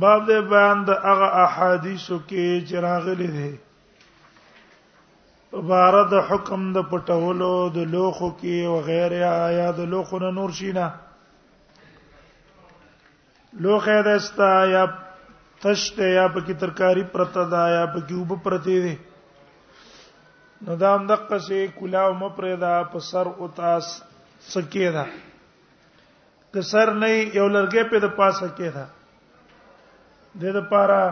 باب د بیان د هغه احادیثو کې چې راغلي دي بار د حکم د پټولو د لوخو کې او غیر یا د لوخو نه نور شینه لوخه دستا یا تشته یا پکې ترکاری پرته دا یا پکې وب پرته دي نو دا هم دقه سي کلاو مپردا په سر او تاس سکیدا د سر نه یو لرګې په د پاسه کې ده د د پاره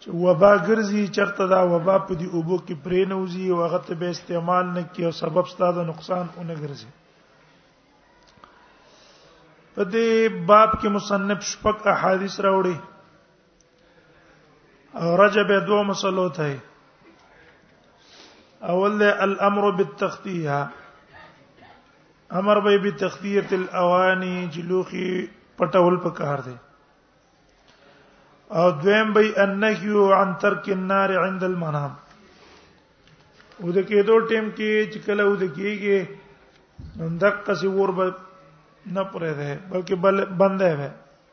چې وبا ګرځي چرته دا وبا په دې اوبو کې پرې نه وځي او هغه ته به استعمال نه کی او سبب ستاسو نقصان اونې ګرځي په دې باب کې مصنف شپږ احادیث راوړي او رجب دوه مسلو ته اول له الامر بالتخطيه امر به بتخطيه الاواني جلوخي پټول پکار دی او دویم به النهي عن ترك النار عند المنام او د کېدو ټیم کې چې کله و د کېږي دقه سی ور به نه پرې ده بلکې بل بندې ده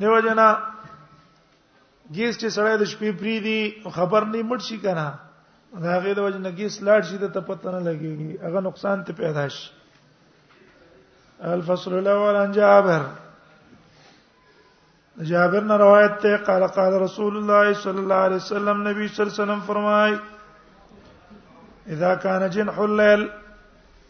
دیو جنا ګیس چې سړی د شپې پری دی خبر نه مړ شي کنه دا غي د وجه نګیس لاړ شي ته پته نه لګيږي هغه نقصان ته پیدا شي الفصل الاول عن جابر جابر نے روایت ته قال قال رسول الله صلی الله علیه وسلم نبی صلی الله علیه وسلم فرمای اذا كان جنح الليل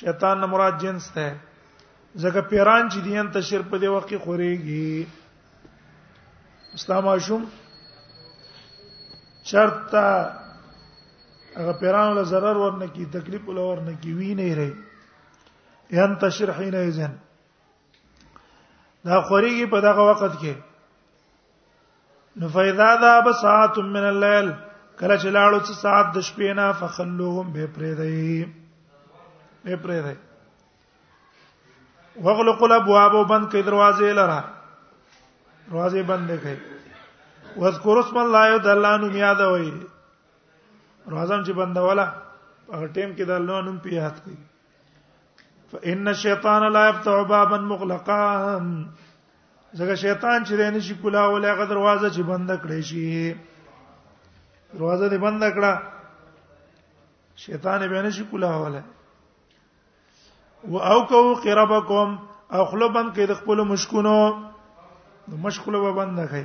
شیطان نه مراد جنس ده ځکه پیران چې دین ته شر په دی وخت کې خوريږي اسلام شوم چرتا هغه پیران له zarar ورنه کی تکلیف له ورنه کی وی نه رہی ينتشر حين اذن دا خوريږي په دغه وخت کې نو فیدا دا بساعت من الليل کله چې لاړو چې ساعت د شپې نه فخلوهم به پرې دی به پرې دی وغلق الابواب وبند کړي دروازې لره دروازې بند کړي واذكر اسم الله يدلان یاد وای روزم چې بندوله هغه ټیم کې د الله نوم په یاد کړئ فإن الشیطان لا يفتح بابا مغلقا ځکه شیطان چې نه شي کولا ولا غ دروازه چې بند کړې شي دروازه دې بند کړه شیطان به نه شي کولا ولا او کو قربکم او خپل بند کې د خپل مشکونو د مشکله به بند کړي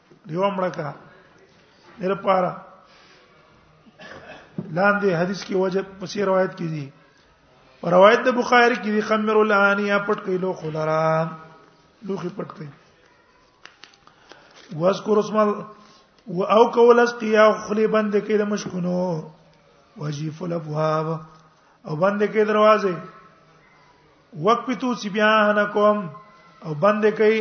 دیو مړه کړه در پاره لاندې حدیث کې وجه پسې روایت کې دي روایت د بخاری کې دي خمر الانیه پټ کې لو خلرا لوخي پټ کې واذكر اسم و او کول اسقیا خلی بند کې د مشکونو وجیف الابواب او بند کې دروازه وقفتو سبيانکم او بند کوي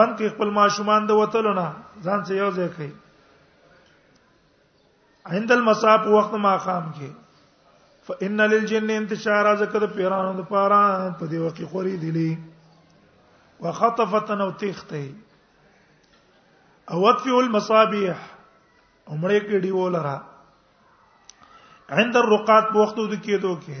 بند کوي خپل ماشومان د وتلو نه ځان څه یو ځای کوي عند المصاب وخت ما خام کې فإن للجن انتشار ذکر پیرانو د پارا په دی وقې خوري دي وخطفت او تخته او وطفئ المصابيح عمره کې دی ولرا عند الرقات په وختو د کېدو کې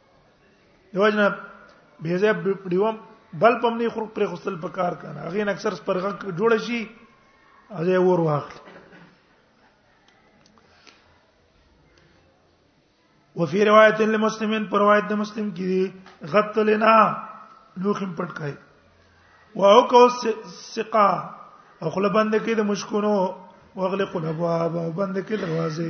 دیوژن به زه دیوم بل پم نه خور پر خپل په کار کنه هغه اکثر پرغه جوړ شي هغه ور واخل وفي روایت لمسلمین پر روایت د مسلم کې دي غط لنا لوخم پټ کای واو کو سقا او خپل بند کې د مشکونو واغلق الابواب او بند کې دروازه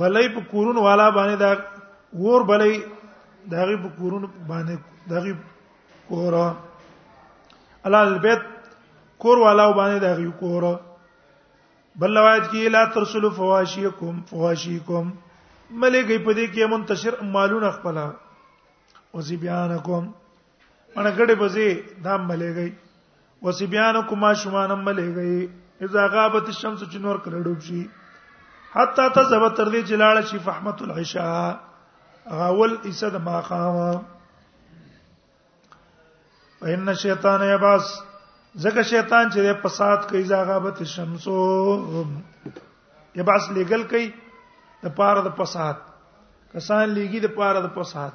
بلې په کورونو والا باندې دا ور بلې دغه په کورونو باندې دغه کور الله البيت کور والا باندې دغه کور بل روایت کې لا ترسلوا فواشيكم فواشيكم ملګری په دې کې منتشر مالونه خپل او زیبیانکم مړه کړي بزي دام ملګي وسبيان کوما شومان ملګي اذا غابت الشمس چې نور کړه ډوب شي حتا تذهب تر دې چې لاړ شي فحمت العشاء غول عیسی د ماقام وان شیطان یباس ځکه شیطان چې په سات کوي زاغابت شمسو یباس لګل کوي د پاره د پسات کسان لګي د پاره د پسات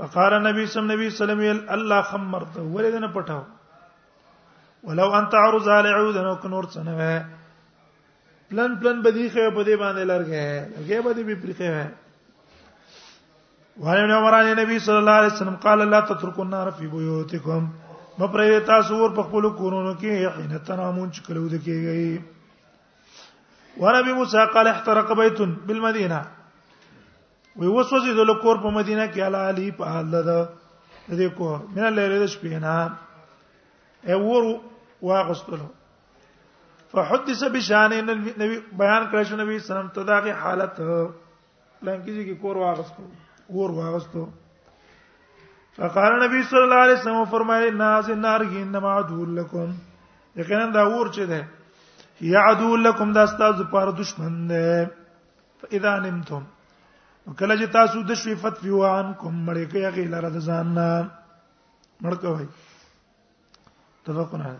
فقال النبي صلى الله عليه وسلم الله خمرته ولدنه پټاو ولو انت عرض على عود نو کنور څنګه وې پلن پلن بدی خو په دې باندې لرګه لګې بدی به پرخه وې وعن عمر عن النبي صلى الله عليه وسلم قال لا تتركوا النار في بيوتكم مپرې تاسو ور په خپل کورونو کې حين تنامون چې کلو د کېږي وربي موسی قال احترق بيت بالمدينه وی وسوځي د لکور په مدینه کې علی علی په حال ده دې کو من الليل د شپې نه اور واغستلو فحدث بشان النبي بیان کړی شو نبی سلام ته دغه حالت لنکیږي کې کور واغستو ور واغستو فقال نبی صلی الله علیه وسلم فرمایي ناز النار انما عدو لكم یقینا دا ور چې ده یا عدو لكم دا ستاسو پر دشمن ده فاذا نمتم کله چې تاسو د شوی فتفیو عنکم مړې کې هغه لاره د ځان نه مړ کوي تفقنا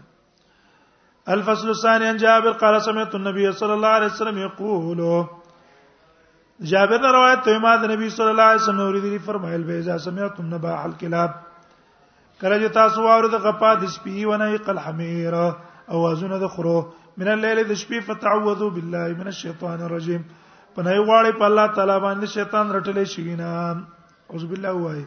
الفصل الثاني عن جابر قال سمعت النبي صلى الله عليه وسلم يقول جابر نے روایت ته ما د نبی صلی الله علیه وسلم اوریدلی فرمایل به اذا سمعتم نباح الكلاب کله چې تاسو واور د غپا د سپی ونه قل حمیر اوازونه د خرو من الليل د شپې فتعوذوا بالله من الشیطان الرجیم پنای غواړي په الله تعالی باندې شیطان رټلې شي نه اعوذ بالله وایي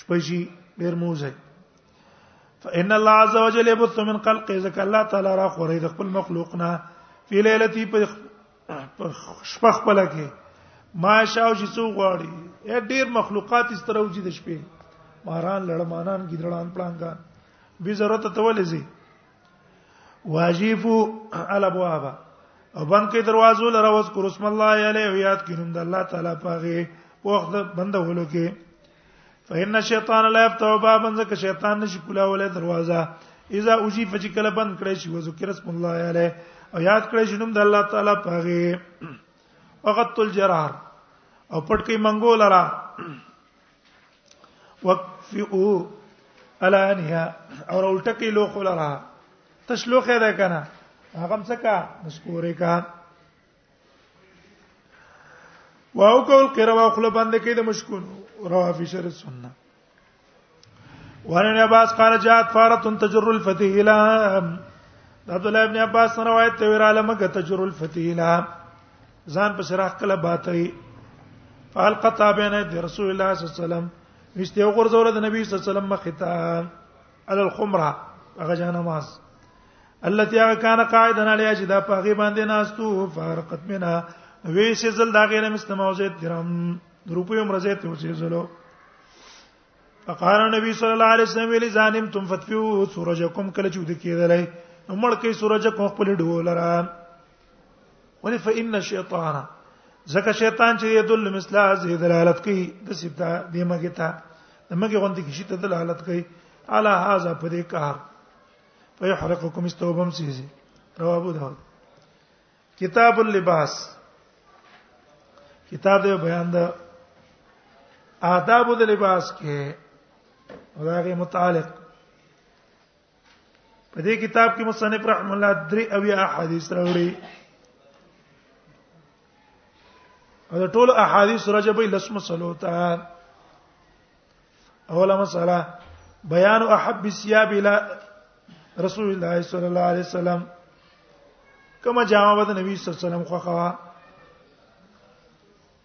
شپږی ډیر موزه فإن الله عز وجل يبث من خلق ذك الله تعالی را خوري د خپل مخلوقنا فی لیلتی په شپه خپل کې ما شاو چې څو غواړي اے ډیر مخلوقات اس طرح وجود شپې ماران لړمانان ګیدړان پړانګان به ضرورت ته ولې زی واجیفو الابواب او بند کې دروازو لره وس کو رسم الله علیه یاد کینم د الله تعالی پاغه وخت بندولو کې فإن الشیطان لا یفتح بابا ځکه شیطان نشي کولاولې دروازه اذا اوجی فجی کله بند کړی شي وذکر اسم الله علیه او یاد کړی شي نوم د الله تعالی پاغه وقت الجرار او پټ کې منګول را وقفئو الانها اور الټکی لو خلرا تشلو خیره کنه هغه مسکا مسکوره کا واو کول قروا خپل بند کې د مشکون روا فی شر السنه ورنه عباس قال جاءت فاره تجر الفتي الى عبد الله ابن عباس روایت ته ویراله مګه تجر الفتي الى ځان په سراخ کله باتای فال قطابین د رسول الله صلی الله علیه وسلم وشته وګرځول د نبی صلی الله علیه وسلم مخه ته ال الخمره هغه جنماز التي هغه کان قاعدن علیه چې دا په هغه باندې ناستو فارقت منها وی چې زل دا غیر مستموزیت درم روپیو مرزه ته وځي زلو فقال النبي صلى الله عليه وسلم لي ظالمتم فتفوا سورجكم کله چې ود کېدلای نو مړ کې سورجکم خپل ډول را ولې فإن الشیطان ځکه شیطان چې یدل مثله هذه دلالت کوي د ستا د مګه ته د مګه غوندې کې شي ته دلالت کوي على هذا په دې کار فيحرقكم استوبم سيزي رواه ابو داود کتاب اللباس کتاب د بیان د آداب د لباس کې هغه متعلق په دې کتاب کې مصنف رحم الله درې او یا احادیث راوړي دا ټول احادیث رجبې لسم سلوتا اوله مساله بیان احب الثياب الى رسول الله صلی الله علیه وسلم کما جامه د نبی صلی الله علیه وسلم خو خوا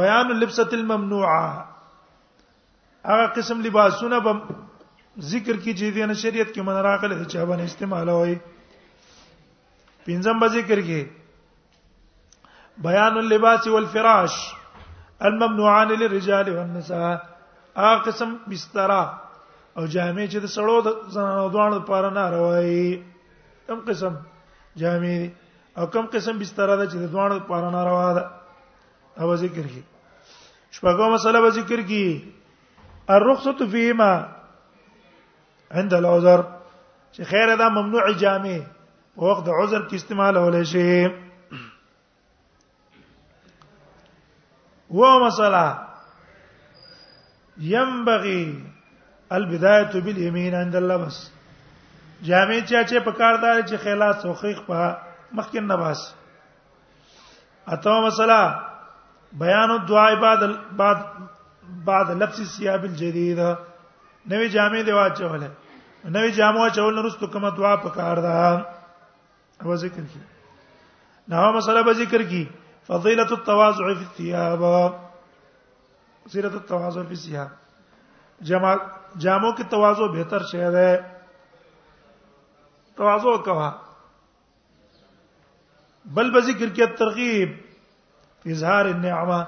بیان اللبسه الممنوعه هغه قسم لباسونه به ذکر کی چې د شریعت کې من راغله چې باندې استعمال وای پنځم به ذکر کی بیان اللباس والفراش الممنوعان للرجال والنساء هغه قسم بستر او جامې چې د سړو د زنانو دوانو لپاره نه راوي کم قسم جامې او کوم قسم بستر ده چې د دوه لپاره ناروا ده او ذکر کی شپږم مسله به ذکر کی الرخصه فيما عند العذر چې خیر دا ممنوع جامع وقت عذر کې استعمال ولې شي و مساله ينبغي البدايه باليمين عند اللبس جامع چا چې په کار دار چې خلاص توخیق په مخکې نه باس اته مساله بیان الدعاء بعد بعد بعد لبس الثياب الجديده نوې جامې دی واچولې نوې جامو چول نرستو کومه دعا پکار ده او ذکر کی دا مسله به ذکر کی فضیلت التواضع فی الثياب سیرت التواضع فی الثياب جما جامو کې تواضع بهتر شی ده تواضع کوا بل به ذکر کې ترغیب اظهار النعمه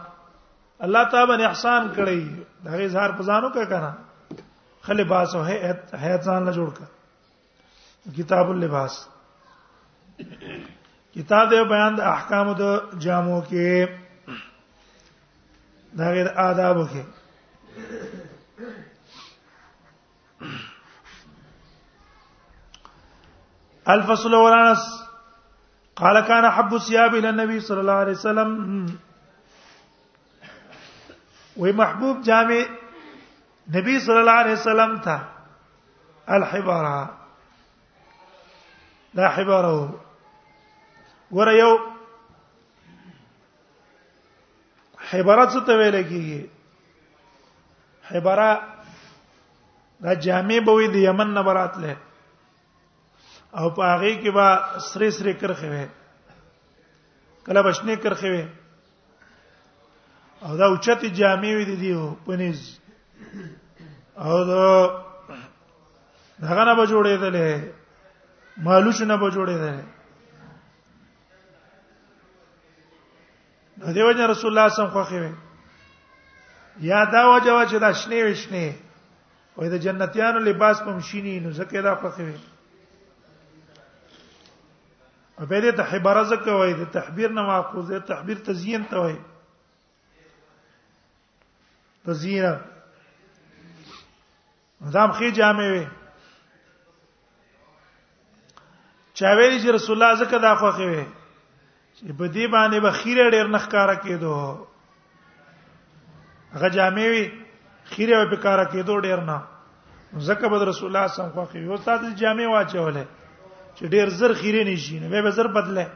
الله تعالی باندې احسان کړی دا اظهار پزانو کا کنه خلی باسو ہے ہے ځان له جوړ کا کتاب اللباس کتاب د بیان د احکام د جامو کې دا غیر آداب کې الفصل ورانس قال كان حب الثياب الى النبي صلى الله عليه وسلم ومحبوب جامع نبی صلی الله علیه وسلم ته الحبارا دا حبارو ور یو حبارا څه ته ویل کیږي حبارا دا جامع بوي د یمن نه برات له او په هغه کې با سری سری کرخه وي کله بشنه کرخه وي او دا اوچت جامع وي دي پنيز او دا هغه نه بجوړې ده له مالوش نه بجوړې ده نو دیو جن رسول الله صلی الله علیه وسلم خوخه وي یا دا وجه چې دا شنه وشنه وای دا جنتیانو لباس پم شینی نو زکه دا خوخه وي په دې ته حبره زکه وای د تحبیر نه ماخوذ دی تحبیر تزیین ته وای تزیین مدام خې جامې وي چا ویل چې رسول الله زکه دا خوخه وي چې په دې باندې بخیره ډیر نخکارا کېدو هغه جامې وي خیره په کار کېدو ډیر نه زکه بد رسول الله صلی الله علیه وسلم خو یو تاسو جامې واچولې چې ډیر زر خیره نشي نه به زر بدله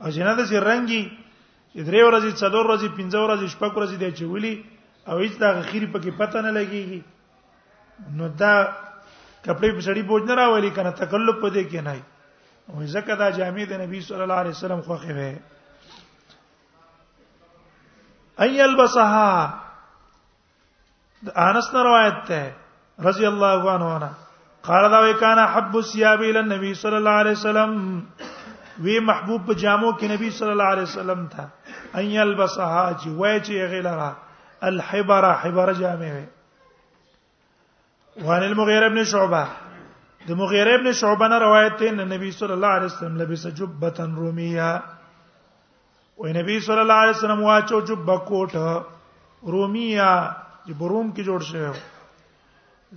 او جنات چې رنگي چې درې ورځې څلور ورځې پنځه ورځې شپږ ورځې دی چې ولي او هیڅ دا خیره پکې پته نه لګيږي نو دا کپڑے په سړی بوج نه راولي کنه تکلف پدې کې نه وي او زکه دا جامې د نبی صلی الله علیه وسلم خوخه وي ان يلبسها انس نے روایت ہے رضی اللہ عنہ انا قال دا وکانا حب الثياب الى النبي صلى الله عليه وسلم وی محبوب په جامو کې نبی صلی الله علیه وسلم ته ان يلبسها چې وای چې غلرا الحبره حبره جامې وي وان المغيره ابن شعبه د مغيره ابن شعبه نه روایت دی ان نبی صلی الله علیه وسلم لبس جبه روميه او نبی صلی الله علیه وسلم واچو جبه کوټ روميه چې بروم کې جوړ شوی و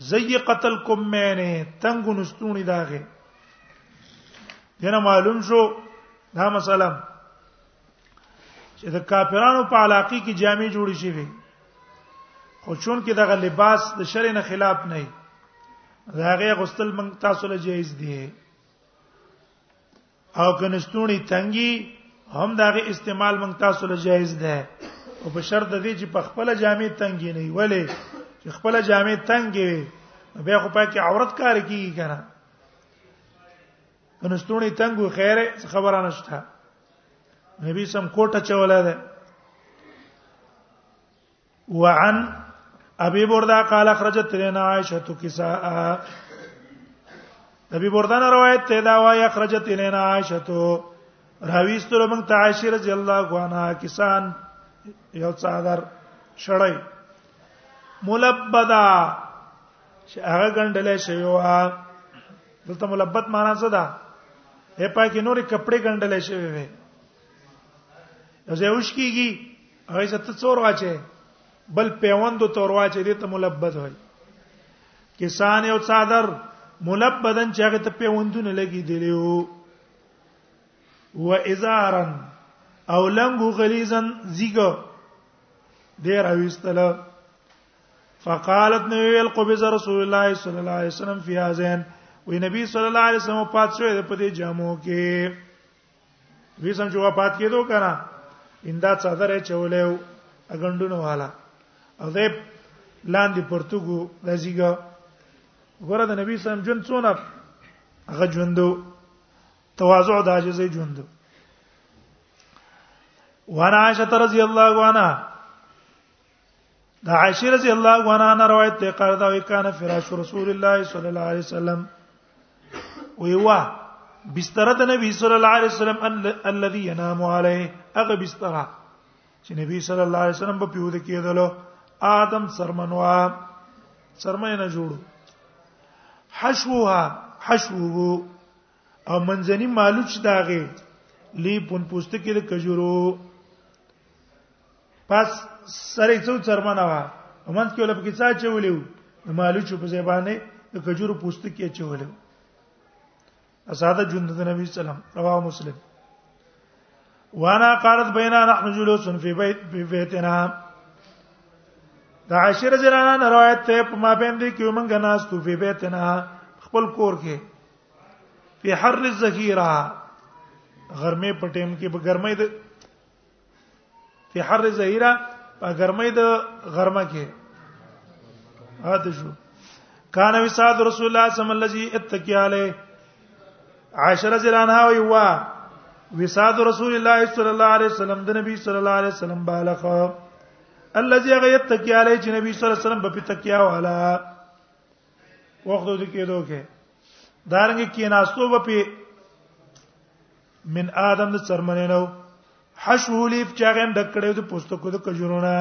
زي قتل کوم مینه تنگ نستونی داغه دنه معلوم شو دا مثلا چې د کافرانو په علاقه کې جامع جوړې شي وي خو چون کې دغه لباس د شرع نه خلاف نه دی هغه غسل من تاسو له جایز دی او کنستونی تنګي هم دغه استعمال من تاسو له جایز ده او په شرط دی چې په خپل جامع تنګي نه ولی چې خپل جامع تنګي وي بیا خو پکې عورت کار کیږي کنه کنستونی تنګو خیره خبره نشته نبی سم کوټه چولا ده وعن ابي برده قال اخرجت لنا عائشه كساء ابي برده نه روایت ته دا وايي اخرجت لنا عائشه راويستره موږ ته عائشه رضی الله عنها کسان یو څادر شړای ملبدا چې هغه ګندلې شوی و دلته ملبت معنا څه ده په پای کې نورې کپڑے ګنډل شوی وي ځای وش کیږي هغه ست څور واچي بل پیوند تور واچي دې ته ملبد وای کسان او صادر ملبدن چې هغه ته پیوندونه لګي دیلو و ازارن او لنګو غلیزن زیګو دې راويستله فقالت نو ویل قبض رسول الله صلی الله علیه وسلم فی هذین وی نبی صلی الله علیه وسلم پات شوی د پدې جامو کې وی سم چې وفات کېدو کنه اندا صدر چولیو اګندونو والا او دې لاندې پرتګو راځيګا ګوره د نبی صلی الله علیه وسلم جون څونه هغه ژوندو تواضع د عاجزۍ ژوندو وانا عائشه رضی الله عنها د عائشه رضی الله عنها روایت ته قال دا وی کان فراش رسول الله صلی الله علیه وسلم وی وا بستر د نبی صلی الله علیه وسلم الذي ينام عليه هغه بستر چې نبی صلی الله علیه وسلم په پیو د کېدلو آدم سرمنوا سرمنه جوړو حشوها حشوه او منځنی مالوچ داغه لی پون پوستکی د کجورو پس سره څو چرمنه وا ومن کې ولپ کې څا چولیو د مالوچ په ځای باندې د کجورو پوستکی چولیو اساده جند د نبی سلام رواه مسلم وانا قالت بينا نحن جلوس في بيت في بيتنا دا عشر زرانه روایت ته په ما باندې کې موږ ناس تو په بيتنا خپل کور کې په حر الظهیره غرمه په ټیم کې په ګرمۍ د په حر الظهیره په ګرمۍ د غرمه کې هاته شو کان وساد رسول الله صلی الله علیه وسلم الذي اتقي عليه عائشه رضی الله عنها وی وا وساد رسول الله صلی الله علیه وسلم د نبی صلی الله علیه وسلم بالغ الذي غيتقي عليه چې نبی صلی الله علیه وسلم په تکیا والا وخت د کېدو کې دارنګ کې ناستو به په من ادم د چرمنه نو حشو لیف چې هغه د کړو د پوستکو د کجورونه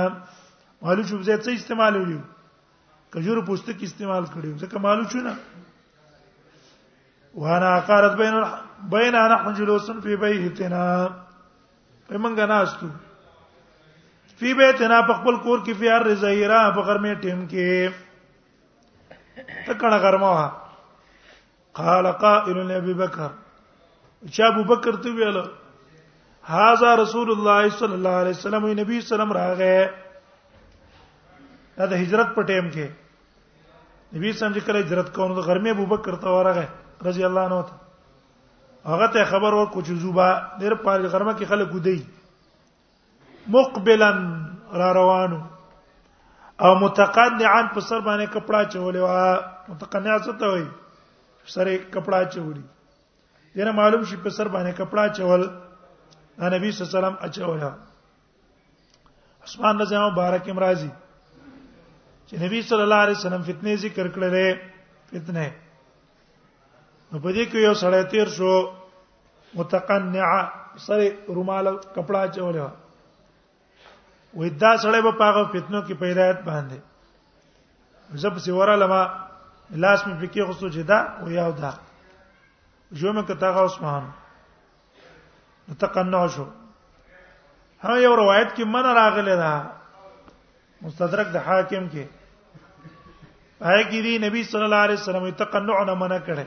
مالو چې زه څه استعمال ویو کجور پوستک استعمال کړو ځکه مالو چې نه وانا قارت بین بین انا حجلوسن فی بیتنا پمنګ ناستو فی بیتنا په خپل کور کې فی هر رزایرا په غرمه ټیم کې تکړه غرمه وا قال قائل لابي بکر چې ابو بکر ته ویل هاذا رسول الله صلی الله علیه وسلم نبی سلام راغې دا د هجرت په ټیم کې نبی سم چې کله هجرت کوو د غرمه ابو بکر ته ورغه رضی الله عنه هغه ته خبر ورکو چې زوبا ډېر پاره غرمه کې خلک ودی مقبلا را روانو او متقنعا په سر باندې کپڑا چولې وا متقنع څه ته وایي سره کپڑا چولی دنه معلوم شي په سر باندې کپڑا چول نبی صلی الله علیه وسلم اچولا عثمان رضی الله مبارک امرازي چې نبی صلی الله علیه وسلم فتنه ذکر کړلې فتنه نو په دې کې یو سړی تیر شو متقنعه سره رومال کپڑا چولې و وې دا سړی په پاغه فتنو کې پیدایت باندې زب سی وره لما لاس مې پکې غوسو چې دا او یاو دا جو مې کته غوس مهان متقنع شو ها یو روایت کې من راغله دا مستدرک د حاکم کې پای کې دی نبی صلی الله علیه وسلم تقنع نه منع کړي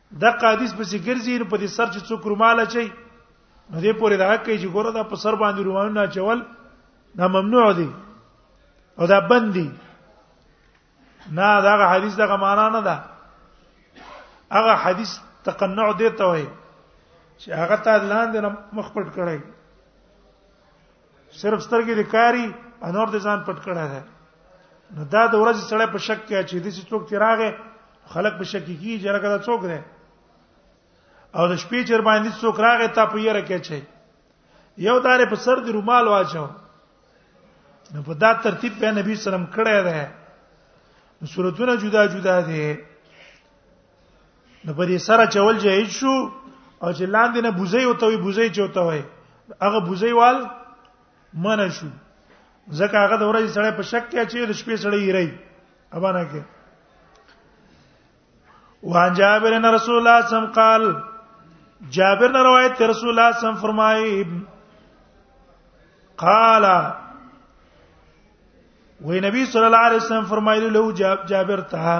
د قادیس پسې ګرځي نو په دې سر چې څوک روماله چي نو دې پورې دا کوي چې ګوره دا په سر باندې رومال نه چول دا ممنوع دي او دا بند دي نه دا حدیث دغه معنا نه ده هغه حدیث تقنع دی ته وایي چې هغه ته لاندې مخ پټ کړی صرف سترګې د کاری انور د ځان پټ کړه ده نو دا د ورځې سره په شک کې چې د څه څوک تیراغه خلک په شک کې کیږي لکه دا څوک دی او د شپې چر باندې څوک راغی تا په یره کې چي یو دارې په سر د رومال واچو نو په دا ترتیب په نبی سلام کړه ده صورتونه جدا جدا دي نو په دې سره چول جهیز شو او چې لاندې نه بوزي او توي بوزي چوته وي هغه بوزي وال من شو ځکه هغه د ورځې سړی په شک کې چې د شپې سړی یې رہی ابانا کې وان جابر ان رسول الله سم قال جابر نے روایت تے رسول اللہ صلی اللہ علیہ وسلم فرمائے قال وی نبی صلی اللہ علیہ وسلم فرمائے لو جابر تھا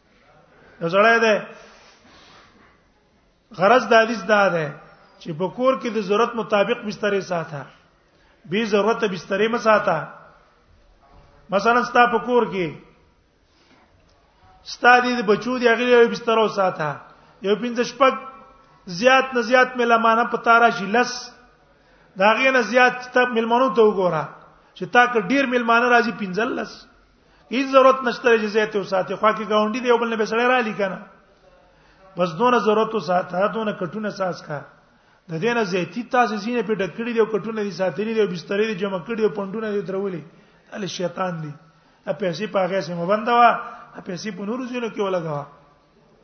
زړه ده غرض د حدیث دا ده چې په کور کې د ضرورت مطابق بسترې ساته به ضرورت بسترې ما ساته مثلا ستا په کور کې ستا دې بچو دی هغه یو بستر او ساته یو پنځه شپږ زیات نه زیات ملمانه په تارا شي لس دا غي نه زیات ته ملمانو ته وګوره چې تا که ډیر ملمانه راځي پنځلس هیڅ ضرورت نشته چې زه ته وساتې خو کې گاونډي دی بل نه بسړی را لیکنه بس دونه ضرورت وساته دونه کټونه ساس کا د دې نه زیتی تاسو زینه په ډکړې دی او کټونه دي ساتلې دی او بسترې دي جمع کړې او پندونه دي درولې ال شیطان دی ا پیسې پاګه سم بندوا ا پیسې په نورو ځینو کې ولګوا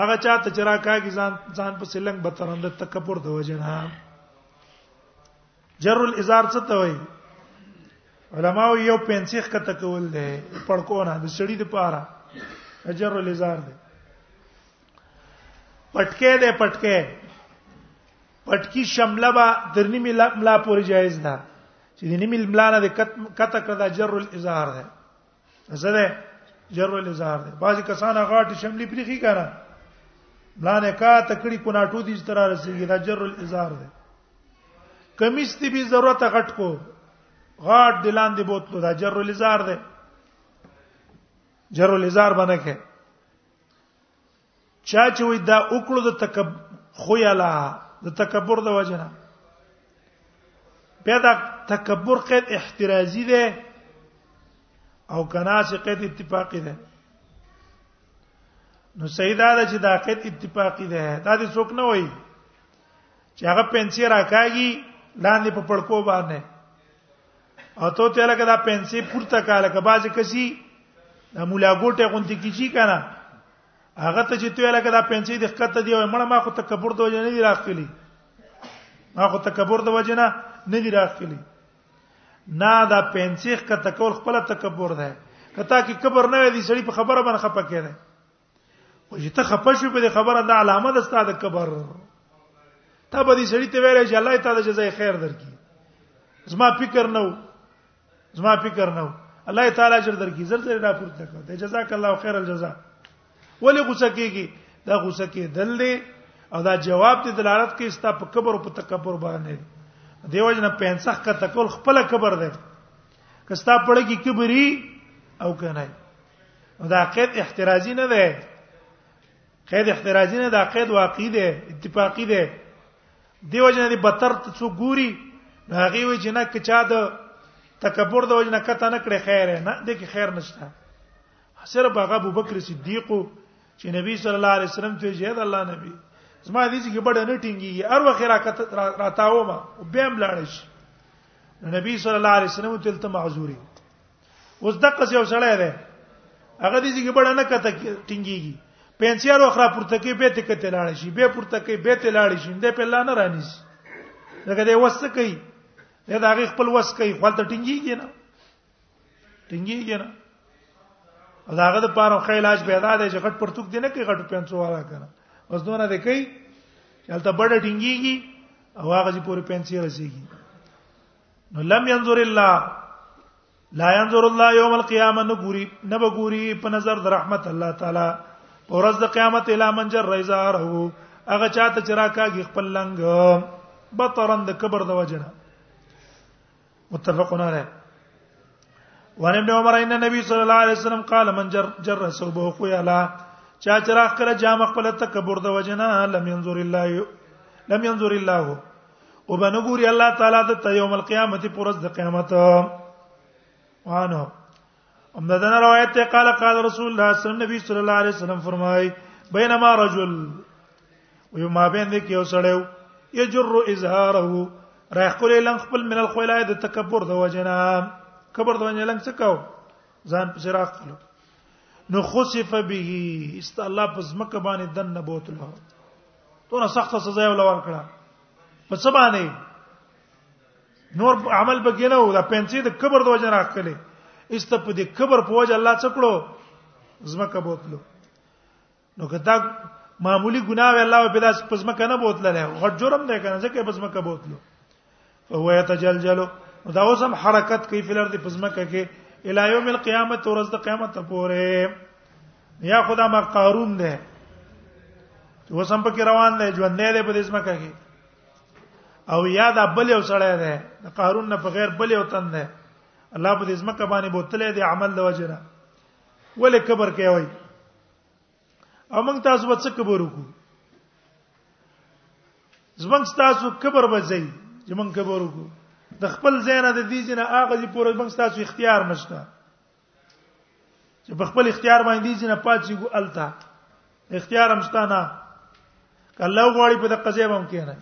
هغه چاته چې راکاږي ځان ځان په سلنګ به ترند تکبر د وجنه جر الازار څه ته وایي علماء یو پنسیخ کته کول دی پړکونه د سړی د پاره جر الازار دی پټکې دی پټکې پټکی شمله با درنی ملا ملا پورې جایز ده چې دنی ملا نه د کته کړه د جر الازار ده زره جر ول اظهار دی بعضی کسان غاټ شملې پریخي کړه بلانه کا تکړی کو ناټو دي تر رسیدي دا جر ول اظهار دی کمیس دی به ضرورت غټ کو غاټ دلان دی بوتلو دا جر ول اظهار دی جر ول اظهار باندې کې چا چې وې دا وکړو د تکبر خو یلا د تکبر د وجنه پیدا تکبر قید احترازی ده او کنا چې قید اتفاقی ده نو سیدا ده چې دا قید اتفاقی ده دا دې څوک نه وایي چې هغه پنسي راکاږي لاندې په پړکو باندې او ته ته لکه دا پنسي پورته کاله کباځه کسي د مولا ګوټه غونتی کیږي کنه هغه ته چې تویل کړه پنځه د خکته دی او مړه ما خو تکبر د وجه نه دی راخلی ما خو تکبر د وجه نه نه دی راخلی نه دا پنځه خکته کول خپل تکبر ده کته کې کبر نه دی سړی په خبره باندې خپه کړي او چې ته خپه شو په خبره د علامه د استاد کبر ته به دې سړی ته ویل چې الله تعالی جزای خیر درکړي زما فکر نه و زما فکر نه الله تعالی اجر درکې زر زر را پورته کړ ته جزاک الله خیر الجزاء ولی غوسه کیږي دا غوسه کې دل دی او دا جواب ته دلالت کوي ستا په کبر او په تکبر باندې دیو جن په انسخ کا تکول خپل کبر دی که ستا پړه کې کبري او کنه دا قید احترازی نه ده قید احترازی نه دا قید واقعي ده اتفاقی ده دیو جن دی بتر ته څو ګوري هغه وی جنا کې چا د تکبر د وجنه کته نه کړې خیر نه د کې خیر نشته صرف هغه ابو بکر صدیق چې نبی صلی الله علیه وسلم ته جهاد الله نبی زما دې چې بډه نه ټینګي هر وخت راکته راتاو ما بیا ملاړ شي نبی صلی الله علیه وسلم ته معذوري اوس د قصې یو سړی دی هغه دې چې بڑا نه کته ټینګيږي پنسیار اخرا پورته کې به ته کته لاړ شي به پورته کې به ته لاړ شي دې په لانه رانی شي لکه دې وسه کوي دې دا غي خپل وسه کوي خپل ته ټینګيږي نه ټینګيږي نه او داغه د پاره خې علاج پیدا دی چې غټ پرتوک دی نه کې غټ پنسو والا کنه اوس دونه دې کوي چې البته بڑا ټینګيږي او هغه چې پوری پنسیار رسیږي نو لم ينظر الله لا ينظر الله يوم القيامه نګوري نه بګوري په نظر د رحمت الله تعالی په ورځ د قیامت اله منجر رزاره هغه چاته چې راکاږي خپل لنګ بطرن د کبر د وجنه متفقون علیه وان ابن عمر ان النبي صلى الله عليه وسلم قال من جر جر ثوبه خيالا چا چراغ کړه جام خپل تکبر د وجنه لم ينظر الله لم ينظر الله او بنګوري الله تعالی د ته یوم القیامت پرز د قیامت وانه ام دنا روایت ته قال قال رسول الله صلی الله علیه وسلم نبی صلی الله علیه وسلم فرمای بینما رجل وی ما بین دې کې وسړیو یجر اظهاره راخ کولې لنګ خپل من الخلای د تکبر د وجنا کبر د وجنا لنګ څه کاو ځان په سراغ کړو نو خسف به است الله پس مکه باندې دن نبوت له تور سخت سزا یې ولور کړه په څه باندې نور عمل پکې نه و دا پنځه د کبر د وجه راخلې است په دې کبر په وجه الله څه کړو زمکه بوتلو نو کدا معمولی ګناه وی الله په داس پزمکه نه بوتلل غټ جرم دی کنه ځکه پزمکه بوتلو فهو يتجلجل دا اوس هم حرکت کوي په لار د پزماکه کې الی یوم القیامت ورځ د قیامت پورې یا خدا ما قارون ده اوس هم پکې روان دی ژوند نه دی په دې پزماکه کې او یا دا بل یو سړی ده د قارون نه په غیر بل یو تن ده الله په دې پزماکه باندې بوتلې دی عمل د وجره ولې کبر کوي او موږ تاسو به څه کبر وکړو زمنګ تاسو کبر به ځي چې موږ کبر وکړو د خپل ځای نه د دې ځنه هغه دي پورې موږ تاسو اختیار نشته چې په خپل اختیار باندې دې ځنه پاتې ګو التا اختیار هم شته نه کله غواړي په د قضیه باندې کېنه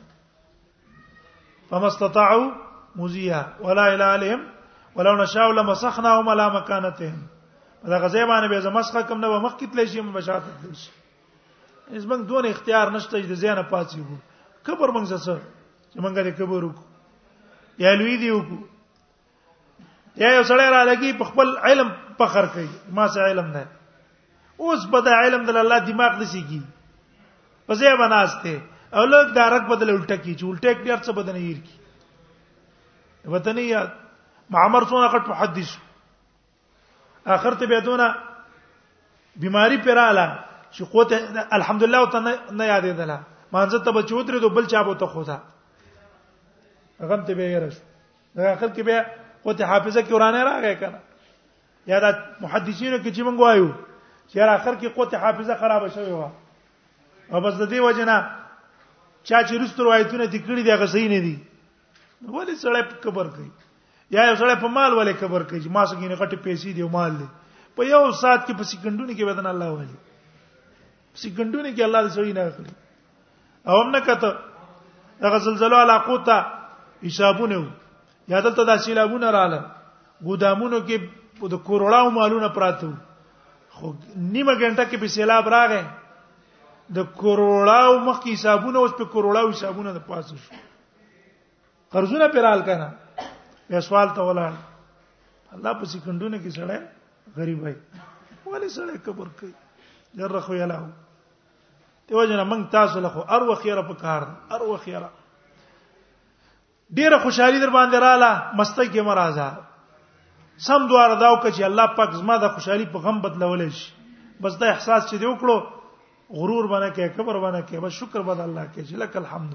فما استطاعوا مزيا ولا الى عليهم ولو نشاء لمسخناهم على مكانتهم دا غزه باندې به زمسخه کوم نه مخ کتلی شي مباشرت کتلی شي اس موږ دون اختیار نشته چې د زیانه پاتې وو کبر موږ څه چې موږ دې کبر وکړو یا لوی دی وکړو یا یو سړی را لګي په خپل علم فخر کوي ما سه علم نه اوس په دا علم د الله دماغ د سیږي په ځای بناسته او لږ دا رک بدل الټه کی چې الټه کې ارڅ بدن یې کی وطنی یاد معمر څونه غټ محدث اخر ته بیا دونه بیماری پراله چې قوت الحمدلله ته نه یادې دله مانځه ته بچو درې دو بل چا بو ته خو دا غم ته به یې رسو دا اخر کې بیا قوت حافظه کې ورانه راغی کنه یا دا محدثینو کې چې مونږ وایو چې اخر کې قوت حافظه خراب شوی و او بس د دې وجنه چا چې رست روایتونه د کړي دغه صحیح نه دي ولې سړی په کبر کوي یا یو سړی په مال ولې کبر کوي چې ما سګینه غټه پیسې دی مال دی په یو سات کې په سکندونو کې بدن الله ولي سګندونه کې الله دې سړی نه کړی او هم نه کته هغه زلزلہ علاقو ته حسابونه وو یا دلته د سیلابونه رااله ګودامونو کې د کوروړاو مالونه پراته وو خو نیمه ګنټه کې په سیلاب راغې د کوروړاو مخکې حسابونه اوس په کوروړاو حسابونه د پاسه شو قرضونه پرال کنه به سوال ته ولاړ الله په سکندونه کې سړی غریب وای ولی سړی کبر کوي جره خو یلاو ته وجنه من تاسو له ار وخیره په کار ار وخیره ډیره خوشحالي در باندې رااله مسته کې مرزه سم دواره داو کچ الله پاک زما د خوشحالي په غم بدلول شي بس دا احساس چې دی وکړو غرور باندې کې کبر باندې کې بس شکر بد الله کې چې لك الحمد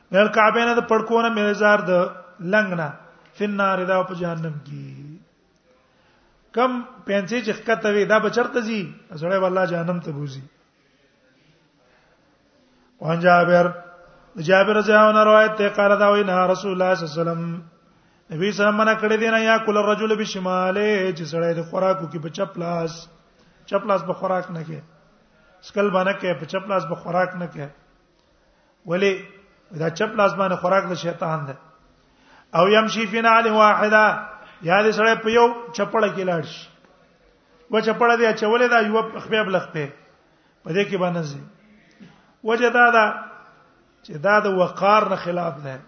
مل کعبه نه د پړکونه مې زار د لنګنا فنار دا په جهنم کې کم پنځه چې ښکته وي دا بچرته زی زړه والله جهنم ته بوزي وان جابر جابر رضی الله عنه روایت ته قال دا وینا رسول الله صلی الله علیه وسلم نبی صلی الله علیه کړه دینه یا کول الرجل بشماله چې سړی د خوراکو کې په چپلاس چپلاس به خوراک نه کې سکل باندې کې په چپلاس به خوراک نه کې ولی دا چپ لاس باندې خوراک د شیطان ده او يمشي في نعل واحده یا دې سره په یو چپړه کې لاړ شي و چپړه دې چولې دا یو خپې بلخ په په دې کې باندې زی وجه دا دا چې دا د وقار نه خلاف ده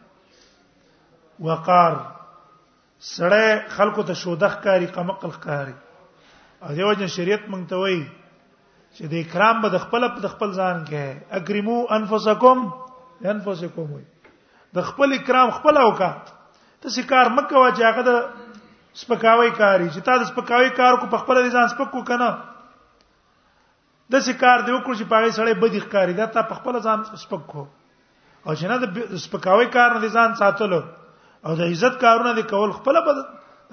وقار سړی خلکو ته شودخ کاری قمقل کاری او دیو جن شریعت مونږ ته وایي چې د اکرام به د خپل د خپل ځان کې اکرمو انفسکم انفسکم وي د خپل اکرام خپل اوکا ته سکار مکه وا چې هغه د سپکاوي کاری چې تا د سپکاوي کار کو په خپل ځان سپکو کنه د څه کار دی وکړو چې پاره سړی بدی ښکاری دا ته په خپل ځان سپک کو او چې نه د سپکاوي کار نه ځان ساتلو او د عزت کارونه دی کول خپل بد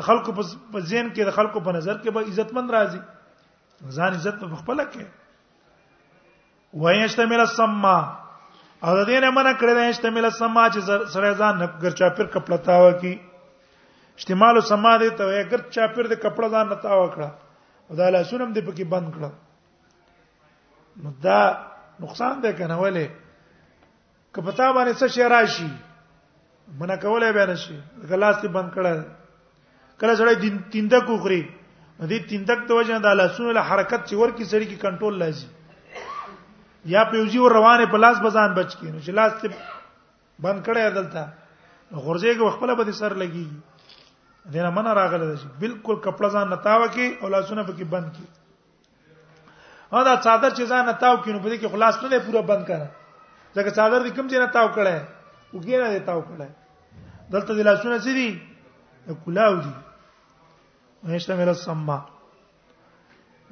خلکو په ذهن کې د خلکو په نظر کې به عزتمن راځي ځان عزت په خپل کې وایشتمل السما او د دې نه منع کړی دا یشتمل السما چې سره ځان ګر چاپیر کپړه تاو کی استعمال السما دې ته ګر چاپیر د کپړه ځان نه تاو کړه او دا لاسونه هم دې پکې بند کړه نو دا نقصان ده کنه ولې که پتا باندې څه شي راشي منه کولای به نشي ګلاس دې بند کړه کله سړی دین تینده کوخري دې تیندک د وجه د لاسونو له حرکت چې ورکی سړی کې کنټرول لازم یا پیوزی ور روانه په لاس بزان بچ کینو چې لاس ته بند کړی دلته غورځېږي خپل به سر لګي دینه من راغله چې بالکل کپړه ځان نتاو کې او لاسونه پکې بند کې او دا څادر چې ځان نتاو کې نو په دې کې خلاص نه پورا بند کړه ځکه څادر دې کوم چې نتاو کړه وګې نه دې تاو کړه دلته د لاسونه سړي کلاو دي نشته مې لسما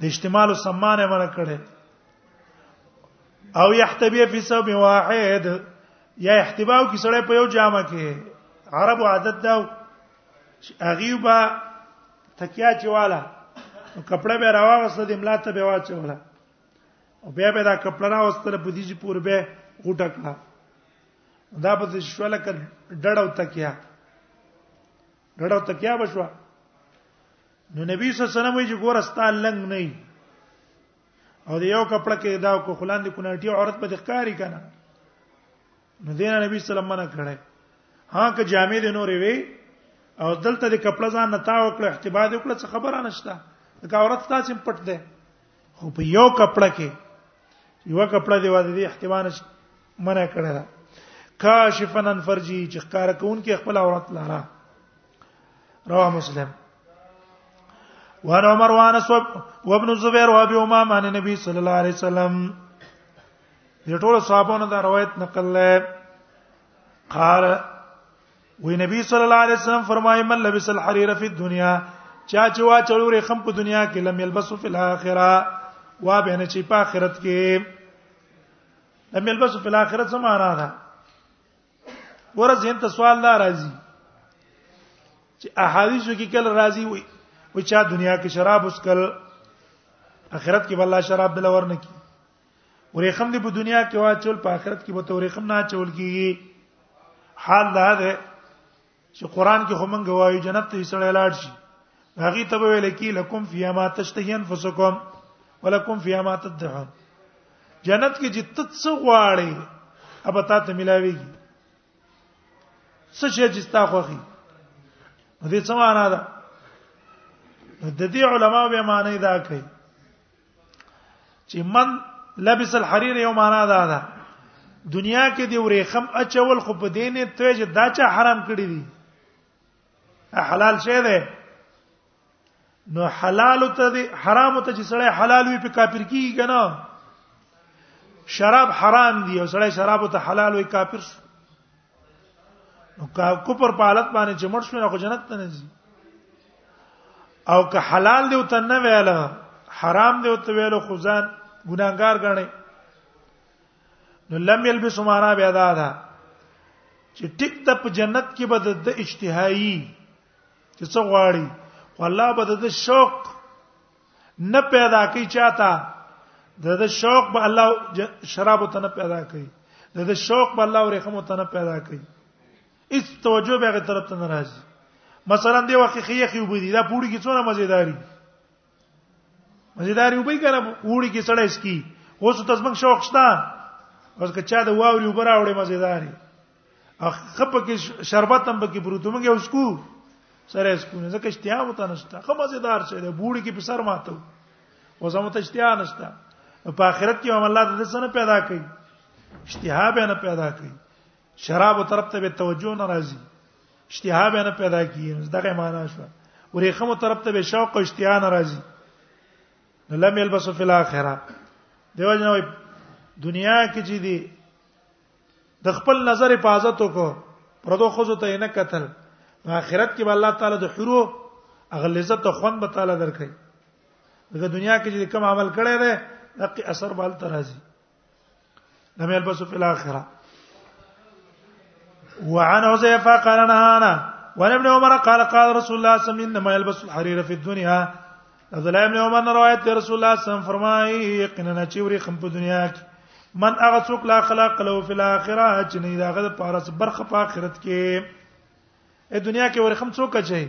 د احتمال سمانه منع کړي او يحتبي في سبب واحد یا احتباو کې سړی په یو جامه کې عربو عادت دا اغيوبا تکیا چواله کپڑا به راوغسته د املا ته به واچوله او بیا به دا کپڑا راوستله په دې چې پور به غټه کړه دا په شوله کې ډډ او تکیا ډډه تکیا بشو نو نبی صلی الله علیه وسلم چې ګور استا لنګ نه او یو کپړه کې دا کو خلان دي کوناټي عورت به ښکاری کنه نو دین نبی صلی الله علیه وسلم منع کړه ها که جامې دې نورې وي او دلته دې کپړه ځان نتا وکړه احتباد وکړه څه خبره نشته دا عورت تاسو پټ ده خو په یو کپړه کې یو کپړه دی واده دی احتمال منع کړی دا کاشفن ان فرجی چې کار کوون کې خپل عورت لاره رواه مسلم وعن عمر وعن اسوب وابن الزبير وابي امام عن النبي صلى الله عليه وسلم دې ټول صحابانو دا روایت نقل لري قال وی نبی صلی الله علیه وسلم فرمایي من لبس الحرير فی الدنيا چا چې وا چلورې خم په دنیا کې لم یلبس فی الاخره وا به نه چې په آخرت کې لم یلبس فی الاخره څه معنا ده ورځ هین ته سوال دا راځي چې احادیثو کې کله راځي وي و چا دنیا کې شراب اسکل آخرت کې والله شراب بل ورنه کی ورېخم دې په دنیا کې واچول په آخرت کې به تورېخم نه چول کیږي حال دا ده چې قران کې هم غوايي جنت ته سړی لاړ شي هغه ته ویل کی لکم فی ما تشتهی انفسکم ولکم فی ما تدعون جنت کې چې تڅو غواړي ابا تا ته ملاويږي څه شي چې تا خوخي دې څه معنا ده د دې علماو به معنی دا کوي چې من لبس الحرير یو معنا دا ده دنیا کې دی ورېخم اچول خو په دینه ته چې دا چا حرام کړی دي حلال شه ده نو حلال ته دی حرام ته چې سړی حلال وي په کافر کیږي کنه شراب حرام دی او سړی شراب ته حلال وي کافر شو نو کا کوپر په حالت باندې چې مړ شو نه خو جنت ته نه ځي او که حلال دی او ته نه ویل حرام دی او ته ویل خو ځان ګناګار غني نو لم یلبس معنا بیا دا ده چې ټیک ته په جنت کې به د اشتهایی چې څو غواړي خو الله به د شوق نه پیدا کوي چاته د د شوق به الله شراب ته نه پیدا کوي د د شوق به الله ورخم ته نه پیدا کوي هیڅ توجه به غیر طرف ته نه راځي مثلا دی وخت کې یخي وبدي دا پوری کې څونه مزیداری مزیداری وبې کنه پوری کې سړی اسکی اوس تاسو موږ شوق شته اوس که چا د واوري وبراوړې مزیداری خپه کې شربت هم پکې پروت مونږه اوس کو سره اس کو نه ځکه اشتیا وته نشته خو مزیدار شه ده بوړي کې په سر ماته او زمو ته اشتیا نشته په آخرت کې هم الله د سره پیدا کوي اشتها به نه پیدا کوي شراب طرف ته به توجه نه راځي اشتها به نه پیدا کیږي دغه معنا شو ورې خمو طرف ته به شوق او اشتیا نه راځي لم يلبسوا في الاخره دیو جنوي دنیا کې چې دي د خپل نظر حفاظت وکړو پردو خوځو ته نه قتل آخرت کې به الله تعالی د حرو اغلزت او خوند به تعالی درکړي دغه دنیا کې چې کوم عمل کړی دی دغه اثر به تل راځي لم يلبسوا في الاخره وعن حذيفه قال نهانا وعن ابن عمر قال قال رسول الله صلى الله عليه وسلم انما يلبس الحرير في الدنيا عبد الله ابن عمر نه روایت دی رسول الله صلی الله علیه وسلم فرمایي یقینا چې وری خم په دنیا کې من هغه څوک لا خلق له فی الاخره چې نه دا غد پارس برخه په آخرت کې ا دنیا کې ورخم څوک چي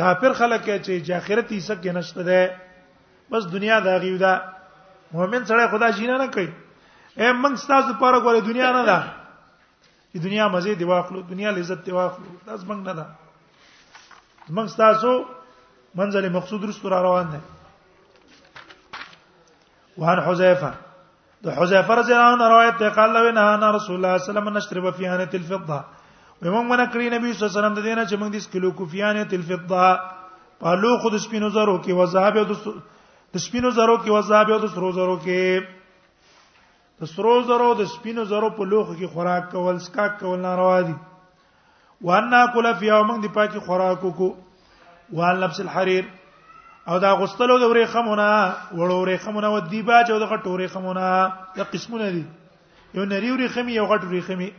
کافر خلک چې چې آخرت یې سکه نشته ده بس دنیا دا غیو ده مؤمن سره خدا جینا نه کوي اے من ستاسو لپاره ګوره دنیا نه ده چې دنیا مزه دی واخلو دنیا لذت دی واخلو دا زمنګ نه ده زمنګ تاسو منزل مقصود رسول را روان دي وعن حذيفه د حذيفه رضی الله عنه روایت ته قال له نه رسول الله صلی الله علیه وسلم نشرب فی انه الفضه ومن من کړی نبی صلی الله علیه وسلم د دینه چې موږ د سکلو کوفیانه الفضه په لو خود سپینو زرو کې وذهب د سپینو زرو کې وذهب د سرو زرو کې د سرو زرو د سپینو زرو په لوخ کې خوراک کول سکاک کول ناروا دي وانا کول فی یوم دی پاکي خوراک کو وان لبس الحرير او دا غستلو د ورې خمونه وړو ورې خمونه و دی باج او د غټو ورې خمونه د قسمونه دي یو نری ورې خمي یو غټ ورې خمي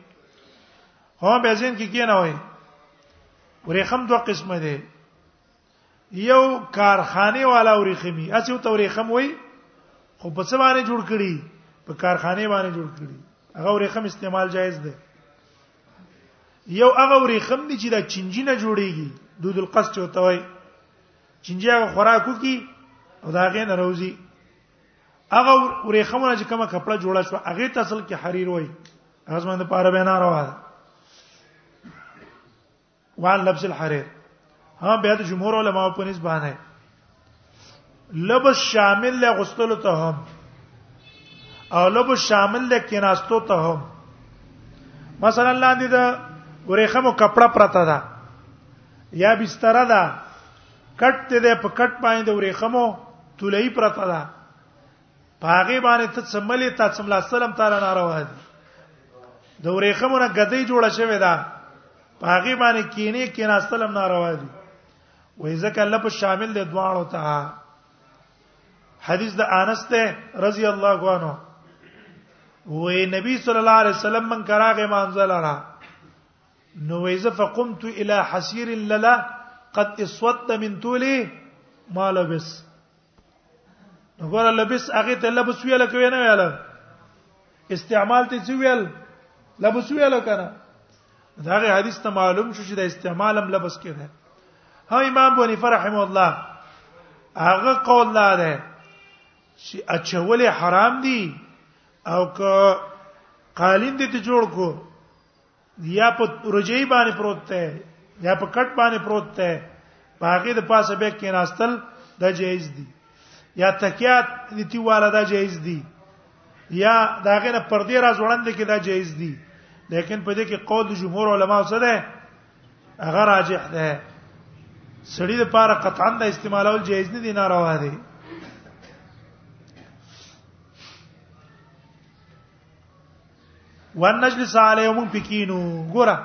هم به زین کې کی نه وای ورې خم دوه قسمه دي یو کارخانه والا ورخمی اسو ته ورخم وای خو په څه باندې جوړ کړي په کارخانه باندې جوړ کړي هغه ورخم استعمال جایز ده یو هغه ورخم دي چې دا چنجي نه جوړيږي دود القصد او توي چنجي هغه خوراکو کی او دا غې نه روزي هغه ورخمونه چې کومه کپڑا جوړه شو هغه تسل کې حریر وای هغه زموږ لپاره به نه راوړل وان لبس الحرير ها بیا د جمهور علما په نسبت باندې لبس شامل له غسل ته هم او لبس شامل له کیناستو ته هم مثلا لاندې د ورېخمو کپڑا پرته ده یا بستر ده کټ ته ده په کټ باندې ورېخمو تولې پرته ده پاغه باندې ته څملې تا څم الله سلام تعالی ناروا دي د ورېخمونه غدې جوړه شوې ده پاغه باندې کینې کینا سلام ناروا دي وای ځکه الله په شامل دي دواړو ته حدیث د انس ته رضی الله عنه وې نبی صلی الله علیه وسلم من کراغه منزل را نو وې ز فقمت الى حسير للا قد اسود من طول ما لبس وګوره لبس هغه ته لبس ویل کوي نه ویل استعمال ته څه ویل لبس ویل کنه دا غي حدیث ته معلوم شو چې د استعمال هم لبس کې ده ها امام بونی فرحم الله هغه قول لا ده چې اچولې حرام دي او که قالین دې ته جوړ کو یا په رجعي باندې پروت دی یا په کټ باندې پروت دی باغې د پاسه به کې ناستل دا جایز دي یا تکیات لتی والا دا جایز دي یا داغه نه پردې راز وړاندې کې دا جایز دي لیکن په دې کې قول جمهور علما څه ده هغه راجح ده سړی د پاره قطعا د استعمالول جایز نه دي ناروا دي وان نجلس علیهم پکینو ګوره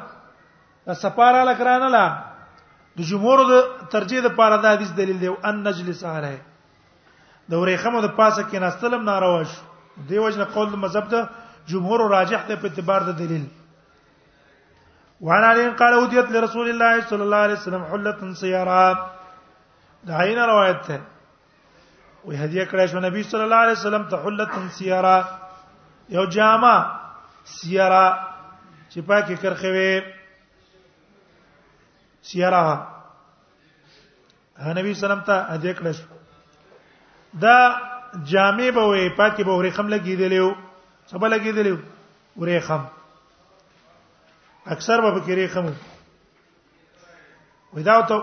سپاره لکرانه لا د جمهور د ترجیح د پاره د حدیث دلیل دی ان نجلس علیه د ورېخمو د پاسه کې نستلم ناروا شو دی وجنه قول د مذهب د جمهور راجح ته په اعتبار د دلیل وعن علي قال اوديت لرسول الله صلى الله عليه وسلم حله سياره دا عین روایت ده وی هدیه کړی شو نبی صلی الله علیه وسلم ته حلت سیرا یو جامه سیرا چې پاکه کرخه وي سیرا نبی سلام ته هدیه کړی شو دا جامې به وي پاکه به ورې خم لګیدلیو څه به لګیدلیو ورې خم اکثر به پکې ریخم ودا ته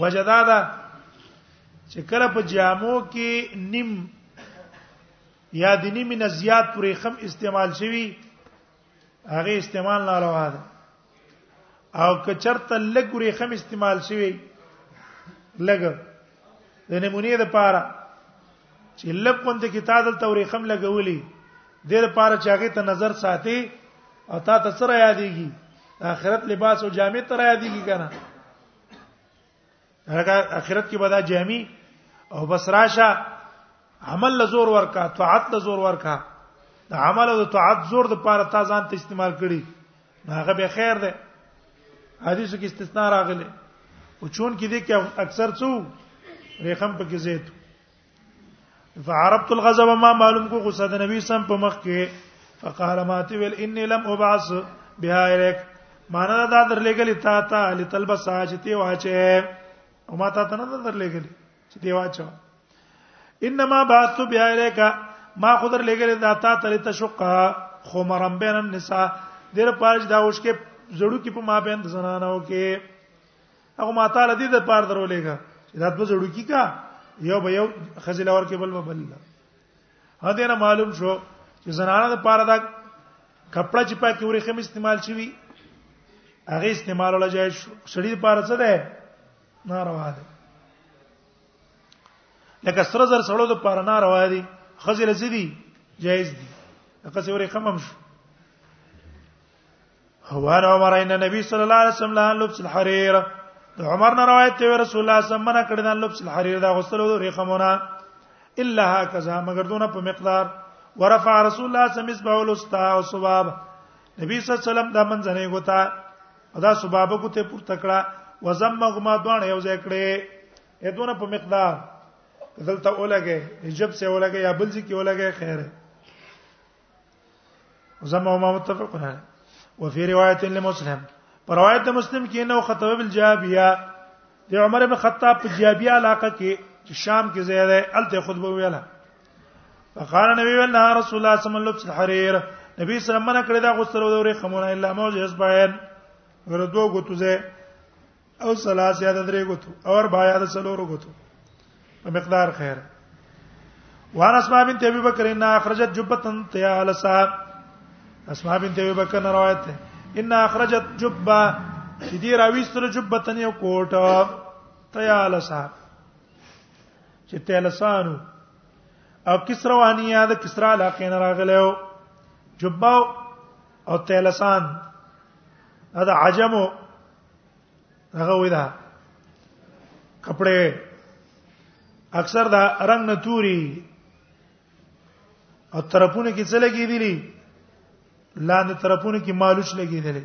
وجدا دا چې کله په جامو کې نیم یا د نیمه نه زیات پرې خم استعمال شوی هغه استعمال نه روا ده او که چرته لګ پرې خم استعمال شوی لګ د نمونې لپاره چې لکوند کې تا دلته ورېخم لګولې د لپاره چې هغه ته نظر ساتي او تا ته سره یادېږي آخرت لباس او جامع تر یادېږي کنه هغه آخرت کې به دا جامع او بس راشه عمل لزور ورکا طاعت لزور ورکا د عمل او طاعت زور د پاره تا ځان ته استعمال کړي هغه به خیر ده حدیثو کې استثناء راغلی او چون کې دي کې اکثر څو رقم په کې زید فعربت الغضب ما معلوم کو غصه د نبی سم په مخ کې فقال ما تی ویل انی لم ابعث بها الیک معنا دا درلېګلې تا ته لتلبس ساجتی واچې او ما ته نه درلېګلې چې دی واچو انما بعثت بها الیک ما خو در لګل دا تا تر تشق خمرم بین النساء دیر پارج دا اوس کې زړو کې په ما بین زنانو کې هغه ما تعالی دې د پار درو لګا دا په زړو کې کا یو به یو خزل اور کې بل بل هدا نه معلوم شو چې زنانه د پاره دا کپڑا چې پاکي ورې خم استعمال شي هغه استعمال ولا جایز شو شړې پاره څه ده ناروا دي لکه سره زر سړو د پاره ناروا دي خزل زدي جائز دي هغه څورې خمم شو هو انا عمر ان نبی صلی الله علیه وسلم لا لبس الحرير د عمر نه روایت دی رسول الله صلی الله علیه وسلم نه کړی د لبس الحرير دا غسل او ریخمونه الا هكذا مگر دونه په مقدار ورفع رسول الله صلی الله علیه وسلم اسباب نبی صلی الله علیه وسلم دا منځنه غوتا ادا سبابه کو ته پر تکړه وزمغما دوان یو ځای کړي ادونه په مقدار دلته اولګه عجب سه اولګه یا بل ځکه اولګه خیره وزمغما متفق نه وفي روایت لمسلم پر روایت د مسلم کې نو خطب بالجابیه د عمر بن خطاب په جابیه علاقه کې چې شام کې زیاده الته خطبه ویله فقال نبی الله رسول الله صلی الله علیه وسلم الحرير نبی صلی الله علیه وسلم کړه دا غسل ورې خمونه الا موجز باید ور دوه غوتو زه او ثلاث یاد درې غوتو اور با یاد څلور غوتو په مقدار خیر وان اسماء بنت ابي بکر ان اخرجت جبه طيال صاحب اسماء بنت ابي بکر نه روایت ده ان اخرجت جبه چې دی راويستره جبه تنه کوټه طيال صاحب چې تلسانو او کسرا وانیا د کسرا علاقې نه راغلو جبا او تلسان دا عجمو هغه وې دا کپڑے اکثر دا رنگ نه توري او طرفونه کې څه لګېدلې لاندې طرفونه کې مالوش لګېدلې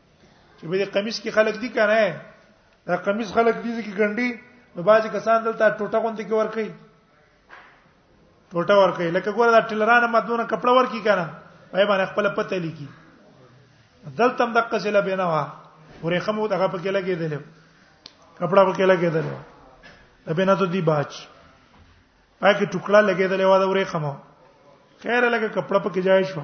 چې به دې قمیص کې خلک دي کنه دا قمیص خلک دي چې ګنډي نو باځي کسان دلته ټوټه غونډه کې ور کوي ټوټه ور کوي لکه ګوره دا ټلرانه مدونه کپڑا ور کوي کنه وای باندې خپل پته لیکي دلته هم دغه سلا بنا وا ورې خمو دغه پکې لګېدل کپڑا پکې لګېدل دا بنا ته دی باج پکې ټوکړه لګېدل و دا ورې خمو خیر لګه کپڑا پکې ځای شو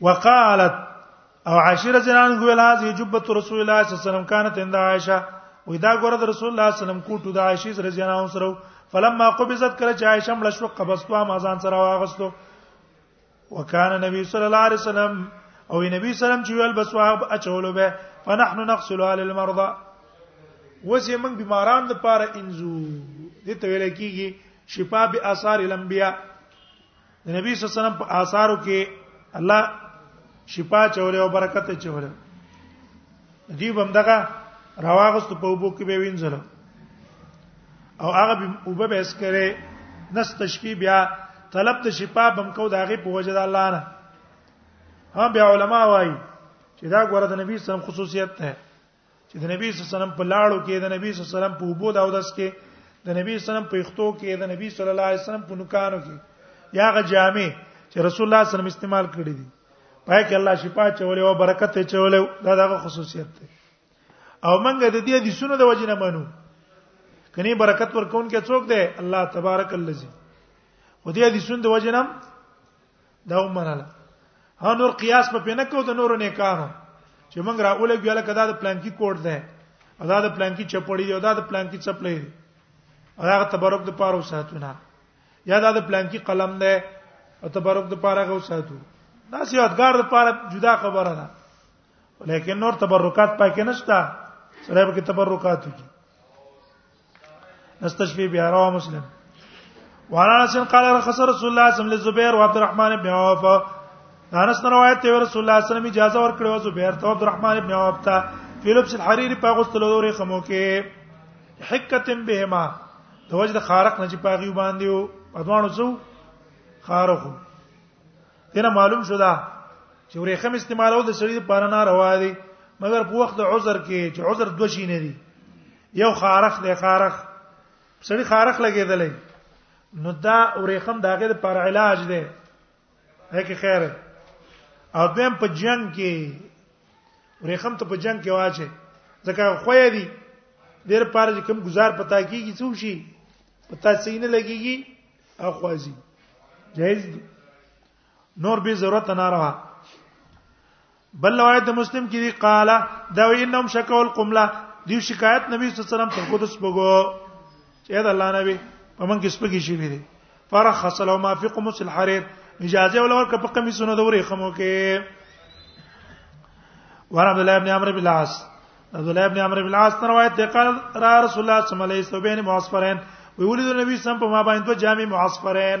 وقالت او عاشره زنان ګویل هذه جبه رسول الله صلی الله علیه وسلم كانت عند عائشه وې دا ګوره د رسول الله صلی الله علیه وسلم کوټو د عائشه سره جناو سره فلما قبضت کړه چې عائشه مړ شو قبضتو ما ځان سره واغستو وکانه نبی صلی الله علیه وسلم او نبی سلام چې ویل بس واه اچولو به فنحن نغسل علی المرضى وځي موږ بیماران د پاره انزو دې ته ویل کیږي شفا به آثار الانبیاء د نبی صلی الله علیه وسلم په آثارو کې الله شفا چولې او برکت چولې دی بندګه رواغست په وبو کې به وینځل او هغه وبو به اس کرے نس تشفی بیا طلب ته شفا بم کو داغه په وجه د الله نه هم بیا علما وایي چې دا ګوره د نبی صلی الله علیه وسلم خصوصیت ده چې د نبی صلی الله علیه وسلم په لاړو کې د نبی صلی الله علیه وسلم په وبو دا اودس کې د نبی صلی الله علیه وسلم په اختو کې د نبی صلی الله علیه وسلم په نوکانو کې یا غ جامع چې رسول الله صلی الله علیه وسلم استعمال کړی دي پای کې الله شفا چولې او برکت چولې دا دغه خصوصیت دی او منګه د دې د سونو د وجې نه منو کني برکت ورکون کې څوک دی الله تبارک الذی خو دې د سونو د وجې نه دا ومنله ها نور قیاس په پینه کو د نور نه کانو چې موږ را اولګ یاله کدا د پلانکی کوډ ده ادا د پلانکی چپړی دی ادا د پلانکی چپلې دی هغه تبرک د پاره وساتونه یا دا د پلانکی قلم ده او تبرک د پاره غو ساتو دا سیادګار د پاره جدا خبره ده ولیکن نور تبرکات پکې نشته سره به تبرکات کی نستشفي بها رواه مسلم وعن انس قال رخص رسول الله صلى الله عليه وسلم للزبير وعبد الرحمن بن عوف انس روایت دی رسول الله صلی الله علیه وسلم اجازه ورکړو زبیر ته عبد الرحمن بن عوف ته فیلپس الحریری په غوستلو دورې خمو کې حکتم بهما د وجد خارق نه چې پاغي باندې او ادوانو څو خارق دینه معلوم شو دا چې ورېخم استعمالو د سړي لپاره نه روا دي مګر په وخت عذر کې چې عذر دوه شي نه دي یو خارخ دی خارخ سړی خارخ لګیدلې نو دا اورېخم داګه د پر علاج دی هکې خیر او دیم په جنگ کې اورېخم ته په جنگ کې واچي ځکه خوې دی ډېر پاره چې کوم گزار پتا کیږي څو شي پتا سینه لګيږي او خوازي جایز نور به ضرورت نه راوه بل روایت د مسلم کې دی قال دا وینم شکول قملا دی شکایت نبی صلی الله علیه وسلم ته خود سپګو چې دا الله نبی په من کې سپګی شي ویری فرخص لو ما فی قمص الحرير اجازه ولور کپ قمیصونو دورې خمو کې ور عبد الله ابن عمرو بن العاص عبد الله ابن عمرو بن العاص روایت دی قال را رسول الله صلی الله علیه وسلم معصفرین وی ولید نبی سم په ما باندې جامع معصفرین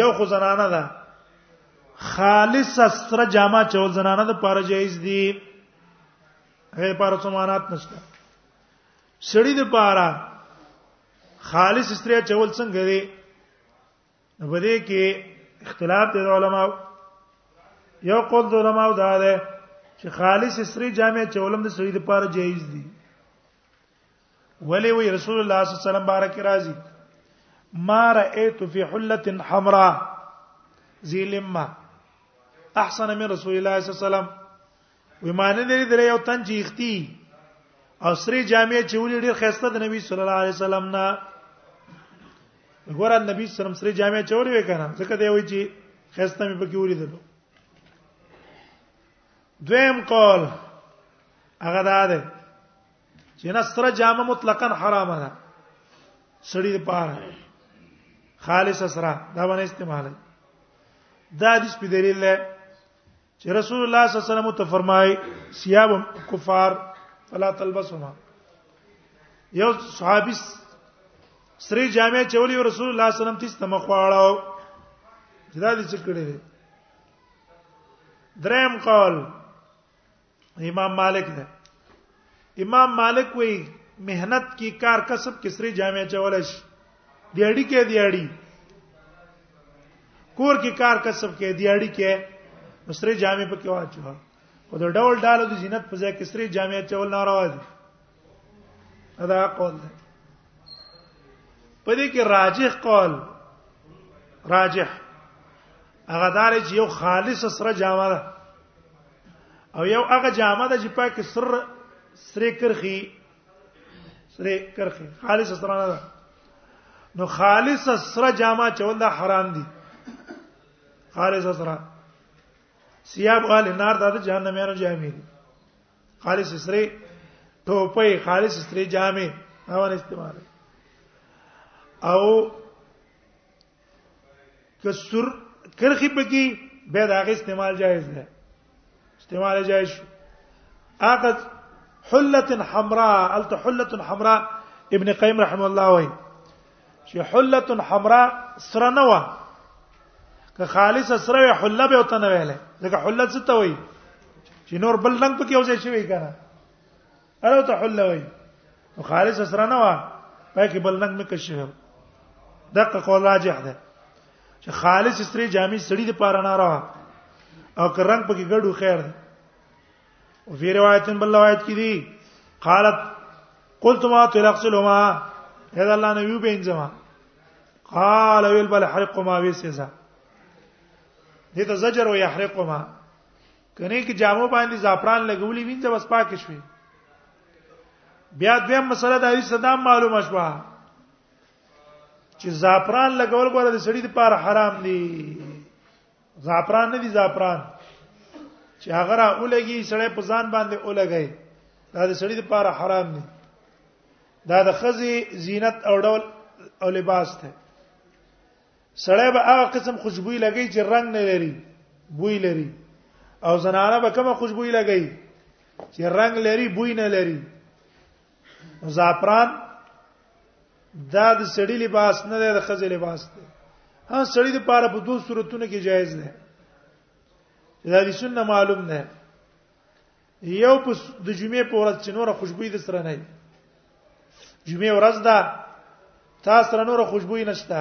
یو خو زنانه ده خالص استر جامه چول زنانه د پاره جایز دي هي پاره سمانات نشته سړی د پاره خالص استر چول څنګه دي نو بده کې اختلاف د علماو یو قول د علماو دا ده چې خالص استر جامه چولم د سړی د پاره جایز دي ولی وی رسول الله صلی الله علیه وسلم بارک راضی ما رأيت في حلة حمراء ذي لمه احسن من رسول الله صلی الله علیه وسلم ومانه لري درې یو تن چې اختی او سری جامع چې ولې ډیر خسته د نبی صلی الله علیه وسلم نه ګوران نبی صلی الله علیه وسلم سری جامع چورې وکنه ځکه دی وایي چې خسته مې پکې ولیدل دویم قول هغه دا ده چې نه سره جامه مطلقاً حرامه ده سړی لپاره خالص سره دا باندې استعمال دا حدیث په دلیل ده چې رسول الله صلی الله علیه وسلم ته فرمای ثياب کفار فلا تلبسهما یو صحابي سری جامع چولی رسول الله صلی الله علیه وسلم تیس تم خواړو جدا دي چې کړی دی دریم قول امام مالک ده امام مالک وی مهنت کی کار کسب کې سری جامع چول شي دیاړي کې دیاړي کور کې کار کسب کې دیاړي کې سری جامع پکې واچو او د ډول ډالو د زینت په ځای کې سری جامع چول ناروا دي ادا قول ده په دې کې راجح قول راجح هغه دار چې یو خالص سره جامه ده او یو هغه جامه ده چې پاک سر سره کرخي سره کرخي خالص سره نه ده نو خالص سره جامه چول دا حرام دي خالص سره سیاب اهل نار د جهنميانو جامې دي خالص سره ټوپه خالص سره جامې هغه استعمال او کسر کرخي پکې به دا غي استعمال جایز ده استعمال جایز شو اقا حله حمراء التحله حمراء ابن قیم رحم الله وایي چې حله حمراء سره نه و که خالص سره حله به وته نه ویله ځکه حله څه ته وایي چې نور بل رنگ پکې اوځي شوی کنه اړو ته حله وایي نو خالص سره نه و پای کې بل رنگ مې کښې دغه قول راجح ده چې خالص سره جامع سړی د پاره نه راو او که رنگ پکې ګډو خیر ده او فی روایت بل روایت کې دي قالت قلت ما تلقسلهما هذا الله نبی بینځما قال ويل بل حرق ما وسزا دې ته زجر او يحرق ما کنه کې جامو باندې زعفران لګولې وینځه بس پاک شوي بیا دې مسله د حدیث صدام معلومه شوه چې زعفران لګول غواړي د سړي لپاره حرام دي زعفران نه دي زعفران چې هغه را اولګي سړی په ځان باندې اولګي دا د سړی لپاره حرام دي دا د خزي زینت او ډول او لباس ته سړی به هغه قسم خوشبوئی لګي چې رنگ نه لري بوی لري او زنانه به کومه خوشبوئی لګي چې رنگ لري بوی نه لري زعفران دا د سړی لباس نه دی د خځې لباس دی ها سړی د پاره په دوه صورتونو کې جایز نه دا د سنت معلوم نه یو په د جمعې په ورځ چې نور خوشبوئی د سره نه وي جمعې ورځ ده تا سره نور خوشبوئی نشته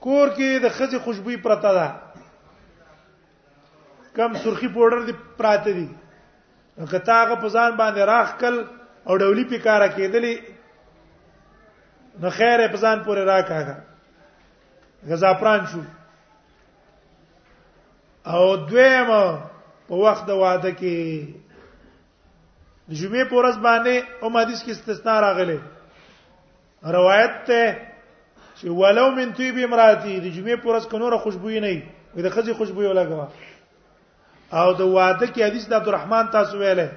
کور کې د خځې خوشبوئی پرته ده کم سرخی پودر دی پراته دي نو کته هغه په ځان باندې راخکل او ډولی په کار کېدلې نو خیره په ځان پورې راکاګه غزافران شو او دویم په وخت د واده کې د جمعې په ورځ باندې او حدیث کې استثناء راغلی روایت ته چې ولو من طيب امراتی د جمعې پورس کنوره خوشبوئی نه وي د خزي خوشبوئی ولګوا او د واده کې حدیث د عبدالرحمن تاسو ویله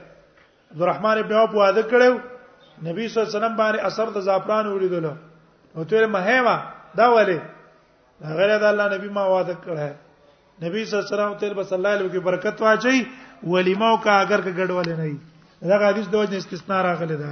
عبدالرحمن ابن عوف واده کړو نبی صلی الله علیه وسلم باندې اثر د زعفران ولیدل نو ته مهمه دا ولې غیر د الله نبی ما واده کړه نبی صلی الله علیه وسلم تل بس الله له کې برکت واچي ولیمو کا اگر کې ګډول نه وي دا حدیث د وجه استثناء راغلی دا